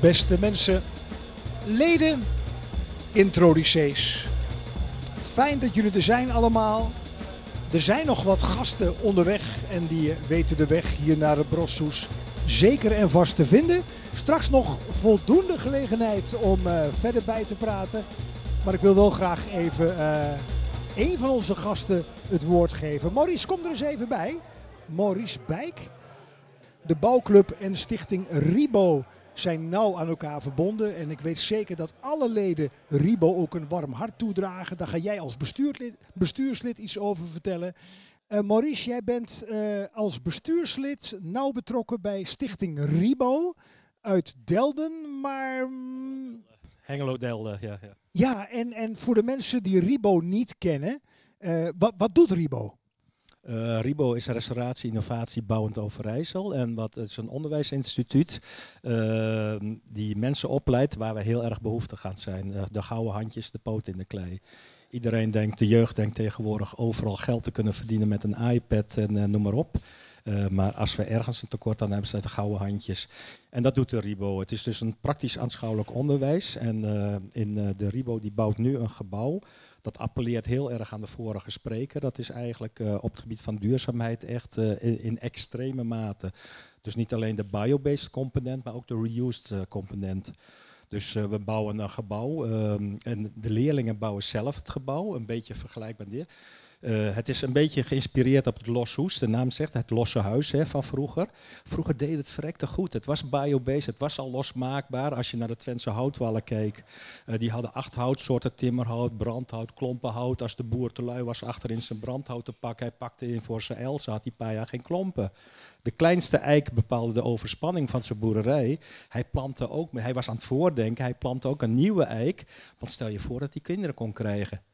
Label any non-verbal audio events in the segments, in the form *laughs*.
Beste mensen, leden, introducees. Fijn dat jullie er zijn allemaal. Er zijn nog wat gasten onderweg en die weten de weg hier naar de Brossoes zeker en vast te vinden. Straks nog voldoende gelegenheid om uh, verder bij te praten. Maar ik wil wel graag even uh, een van onze gasten het woord geven. Maurice, kom er eens even bij. Maurice Bijk. De bouwclub en stichting Ribo zijn nauw aan elkaar verbonden. En ik weet zeker dat alle leden Ribo ook een warm hart toedragen. Daar ga jij als bestuurslid, bestuurslid iets over vertellen. Uh, Maurice, jij bent uh, als bestuurslid nauw betrokken bij stichting Ribo uit Delden, maar... Mm, Hengelo-Delden, ja. Ja, ja en, en voor de mensen die Ribo niet kennen, uh, wat, wat doet Ribo? Uh, RIBO is restauratie, innovatie, bouwend Overijssel. En wat het is een onderwijsinstituut uh, die mensen opleidt waar we heel erg behoeftig aan zijn. Uh, de gouden handjes, de poot in de klei. Iedereen denkt, de jeugd denkt tegenwoordig overal geld te kunnen verdienen met een iPad en noem maar op. maar als we ergens een tekort aan hebben, zijn het de gouden handjes. En dat doet de RIBO. Het is dus een praktisch aanschouwelijk onderwijs. En in de RIBO die bouwt nu een gebouw dat appelleert heel erg aan de vorige spreker. Dat is eigenlijk op het gebied van duurzaamheid echt in, extreme mate. Dus niet alleen de biobased component, maar ook de reused component. Dus we bouwen een gebouw um, en de leerlingen bouwen zelf het gebouw, een beetje vergelijkbaar dit. Uh, het is een beetje geïnspireerd op het Loshoes. De naam zegt het losse huis hè, van vroeger. Vroeger deed het verrekte goed. Het was biobased, het was al losmaakbaar. Als je naar de Twentse houtwallen keek, uh, die hadden acht houtsoorten. Timmerhout, brandhout, klompenhout. Als de boer te lui was achter in zijn brandhout te pakken, hij pakte in voor zijn elze, had hij paar jaar geen klompen. De kleinste eik bepaalde de overspanning van zijn boerderij. Hij plantte ook, hij was aan het voordenken, hij plantte ook een nieuwe eik. Want stel je voor dat hij kinderen kon krijgen.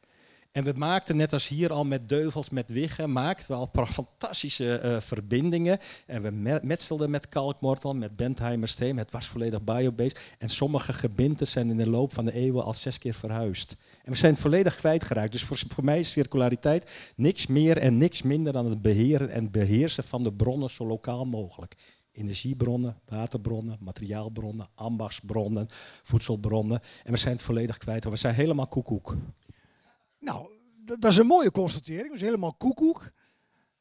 En we maakten net als hier al met deuvels, met wiggen, maakten we al fantastische uh, verbindingen. En we metstelden met kalkmortel, met Bentheimer steen. Het was volledig biobased. En sommige gebinten zijn in de loop van de eeuwen al zes keer verhuisd. En we zijn het volledig kwijtgeraakt. Dus voor, voor mij is circulariteit niks meer en niks minder dan het beheren en beheersen van de bronnen zo lokaal mogelijk energiebronnen, waterbronnen, materiaalbronnen, ambachtsbronnen, voedselbronnen. En we zijn het volledig kwijt. We zijn helemaal koekoek. Nou, dat is een mooie constatering. Dus helemaal koekoek.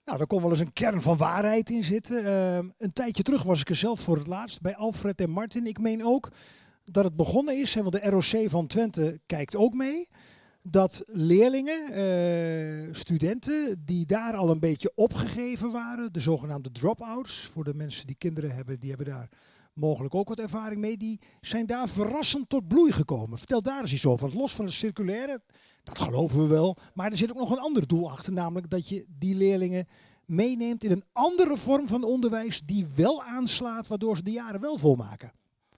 Nou, daar kon wel eens een kern van waarheid in zitten. Uh, een tijdje terug was ik er zelf voor het laatst bij Alfred en Martin. Ik meen ook dat het begonnen is, hè, want de ROC van Twente kijkt ook mee. Dat leerlingen, uh, studenten, die daar al een beetje opgegeven waren, de zogenaamde drop-outs, voor de mensen die kinderen hebben, die hebben daar mogelijk ook wat ervaring mee, die zijn daar verrassend tot bloei gekomen. Vertel daar eens iets over. Los van het circulaire, dat geloven we wel. Maar er zit ook nog een ander doel achter, namelijk dat je die leerlingen meeneemt in een andere vorm van onderwijs die wel aanslaat, waardoor ze de jaren wel volmaken.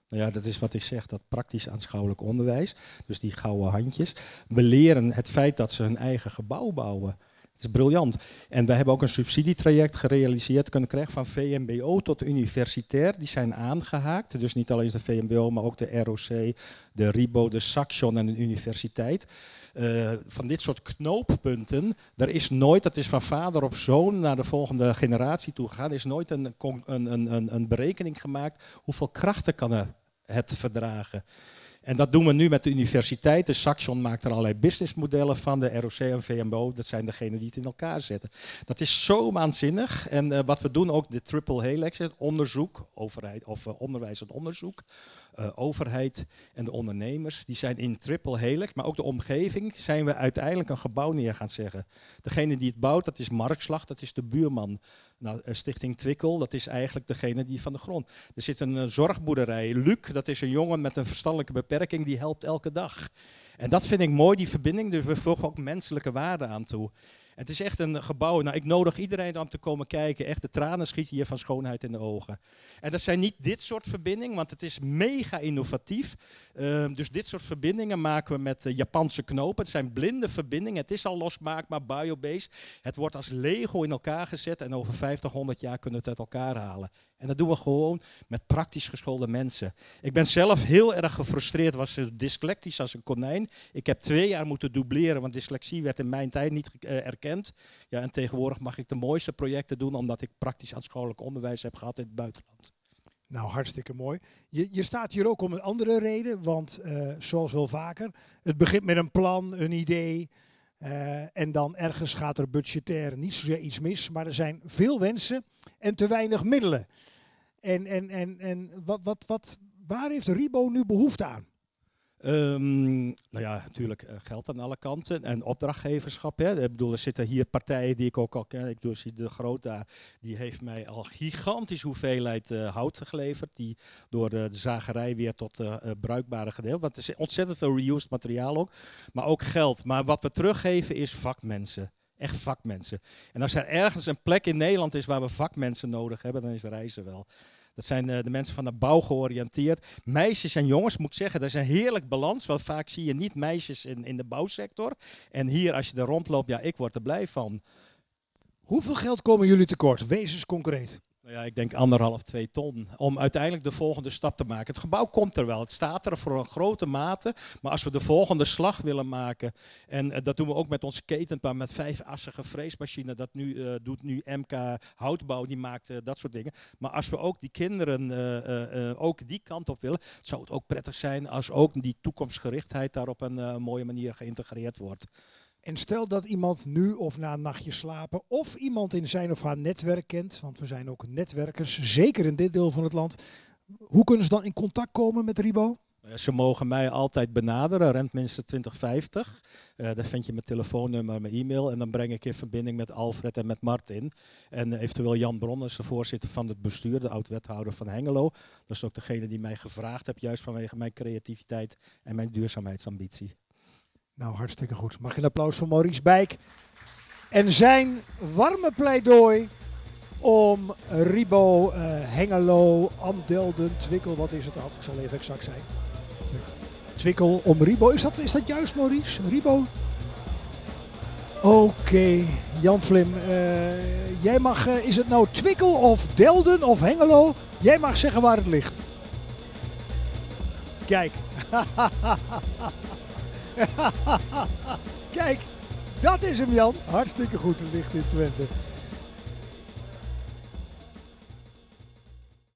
Nou ja, dat is wat ik zeg, dat praktisch aanschouwelijk onderwijs. Dus die gouden handjes. We leren het feit dat ze hun eigen gebouw bouwen. Het is briljant. En wij hebben ook een subsidietraject gerealiseerd kunnen krijgen van VMBO tot universitair. Die zijn aangehaakt. Dus niet alleen de VMBO, maar ook de ROC, de RIBO, de Saxion en de universiteit. Uh, van dit soort knooppunten, er is nooit, dat is van vader op zoon naar de volgende generatie toe gegaan, is nooit een, een, een, een berekening gemaakt hoeveel krachten kan het verdragen. En dat doen we nu met de universiteit. De Saxion maakt er allerlei businessmodellen van. De ROC en VMBO, dat zijn degenen die het in elkaar zetten. Dat is zo waanzinnig. En uh, wat we doen ook, de triple helix, onderzoek, overheid, of uh, onderwijs en onderzoek uh, overheid en de ondernemers, die zijn in triple helix, maar ook de omgeving, zijn we uiteindelijk een gebouw neer gaan zeggen. Degene die het bouwt, dat is Markslag, dat is de buurman. Nou, eh, Stichting Twikkel, dat is eigenlijk degene die van de grond. Er zit een, eh, zorgboerderij. Luc, dat is een jongen met een verstandelijke beperking, die helpt elke dag. En dat vind ik mooi, die verbinding. Dus we voegen ook menselijke waarde aan toe. Het is echt een gebouw. Nou, ik nodig iedereen om te komen kijken. Echt, de tranen schieten hier van schoonheid in de ogen. En dat zijn niet dit soort verbindingen, want het is mega innovatief. Uh, dus dit soort verbindingen maken we met uh, Japanse knopen. Het zijn blinde verbindingen. Het is al losmaakbaar, biobased. Het wordt als Lego in elkaar gezet en over 50, 100 jaar kunnen we het uit elkaar halen. En dat doen we gewoon met praktisch geschoolde mensen. Ik ben zelf heel erg gefrustreerd, was dyslectisch als een konijn. Ik heb twee jaar moeten dubleren, want dyslexie werd in mijn tijd niet uh, erkend. Ja, en tegenwoordig mag ik de mooiste projecten doen, omdat ik praktisch aanschouwelijk onderwijs heb gehad in het buitenland. Nou, hartstikke mooi. Je, je staat hier ook om een andere reden, want uh, zoals wel vaker, het begint met een plan, een idee. Uh, en dan ergens gaat er budgetair niet zozeer iets mis, maar er zijn veel wensen en te weinig middelen. En, en, en, en wat, wat, wat, waar heeft Ribo nu behoefte aan? Um, nou ja, natuurlijk uh, geld aan alle kanten en opdrachtgeverschap. Hè. Ik bedoel, er zitten hier partijen die ik ook al ken. Ik doe de Groot daar, die heeft mij al gigantisch hoeveelheid uh, hout geleverd. Die door de, zagerij weer tot uh, bruikbare gedeelte. Want er is ontzettend veel reused materiaal ook. Maar ook geld. Maar wat we teruggeven is vakmensen. Echt vakmensen. En als er ergens een plek in Nederland is waar we vakmensen nodig hebben, dan is de reizen wel. Dat zijn uh, de mensen van de bouw georiënteerd. Meisjes en jongens, moet ik zeggen, dat is een heerlijk balans. Want vaak zie je niet meisjes in, in de bouwsector. En hier, als je er rondloopt, ja, ik word er blij van. Hoeveel geld komen jullie tekort? Wees eens concreet. Nou ja, ik denk anderhalf, twee ton. Om uiteindelijk de volgende stap te maken. Het gebouw komt er wel. Het staat er voor een grote mate. Maar als we de volgende slag willen maken. En uh, dat doen we ook met onze ketenpaar. Met vijfassige freesmachine. Dat nu, uh, doet nu MK Houtbouw. Die maakt uh, dat soort dingen. Maar als we ook die kinderen ook die kant op willen. Zou het ook prettig zijn als ook die toekomstgerichtheid daar op een mooie manier geïntegreerd wordt. En stel dat iemand nu of na een nachtje slapen of iemand in zijn of haar netwerk kent, want we zijn ook netwerkers, zeker in dit deel van het land. Hoe kunnen ze dan in contact komen met Ribo? Ze mogen mij altijd benaderen, rentminstens 2050. Uh, daar vind je mijn telefoonnummer, mijn e-mail. En dan breng ik in verbinding met Alfred en met Martin. En eventueel Jan Bronners, de voorzitter van het bestuur, de oud-wethouder van Hengelo. Dat is ook degene die mij gevraagd heeft, juist vanwege mijn creativiteit en mijn duurzaamheidsambitie. Nou, hartstikke goed. Mag je een applaus voor Maurice Bijk. En zijn warme pleidooi om Ribo, uh, Hengelo, Amdelden, Twikkel, wat is het? Dat ik zal even exact zijn. Twikkel om Ribo. Is dat, is dat juist, Maurice? Ribo? Oké, okay. Jan Vlim. Uh, jij mag, uh, is het nou Twikkel of Delden of Hengelo? Jij mag zeggen waar het ligt. Kijk. *laughs* *laughs* Kijk, dat is hem Jan. Hartstikke goed, ligt in Twente.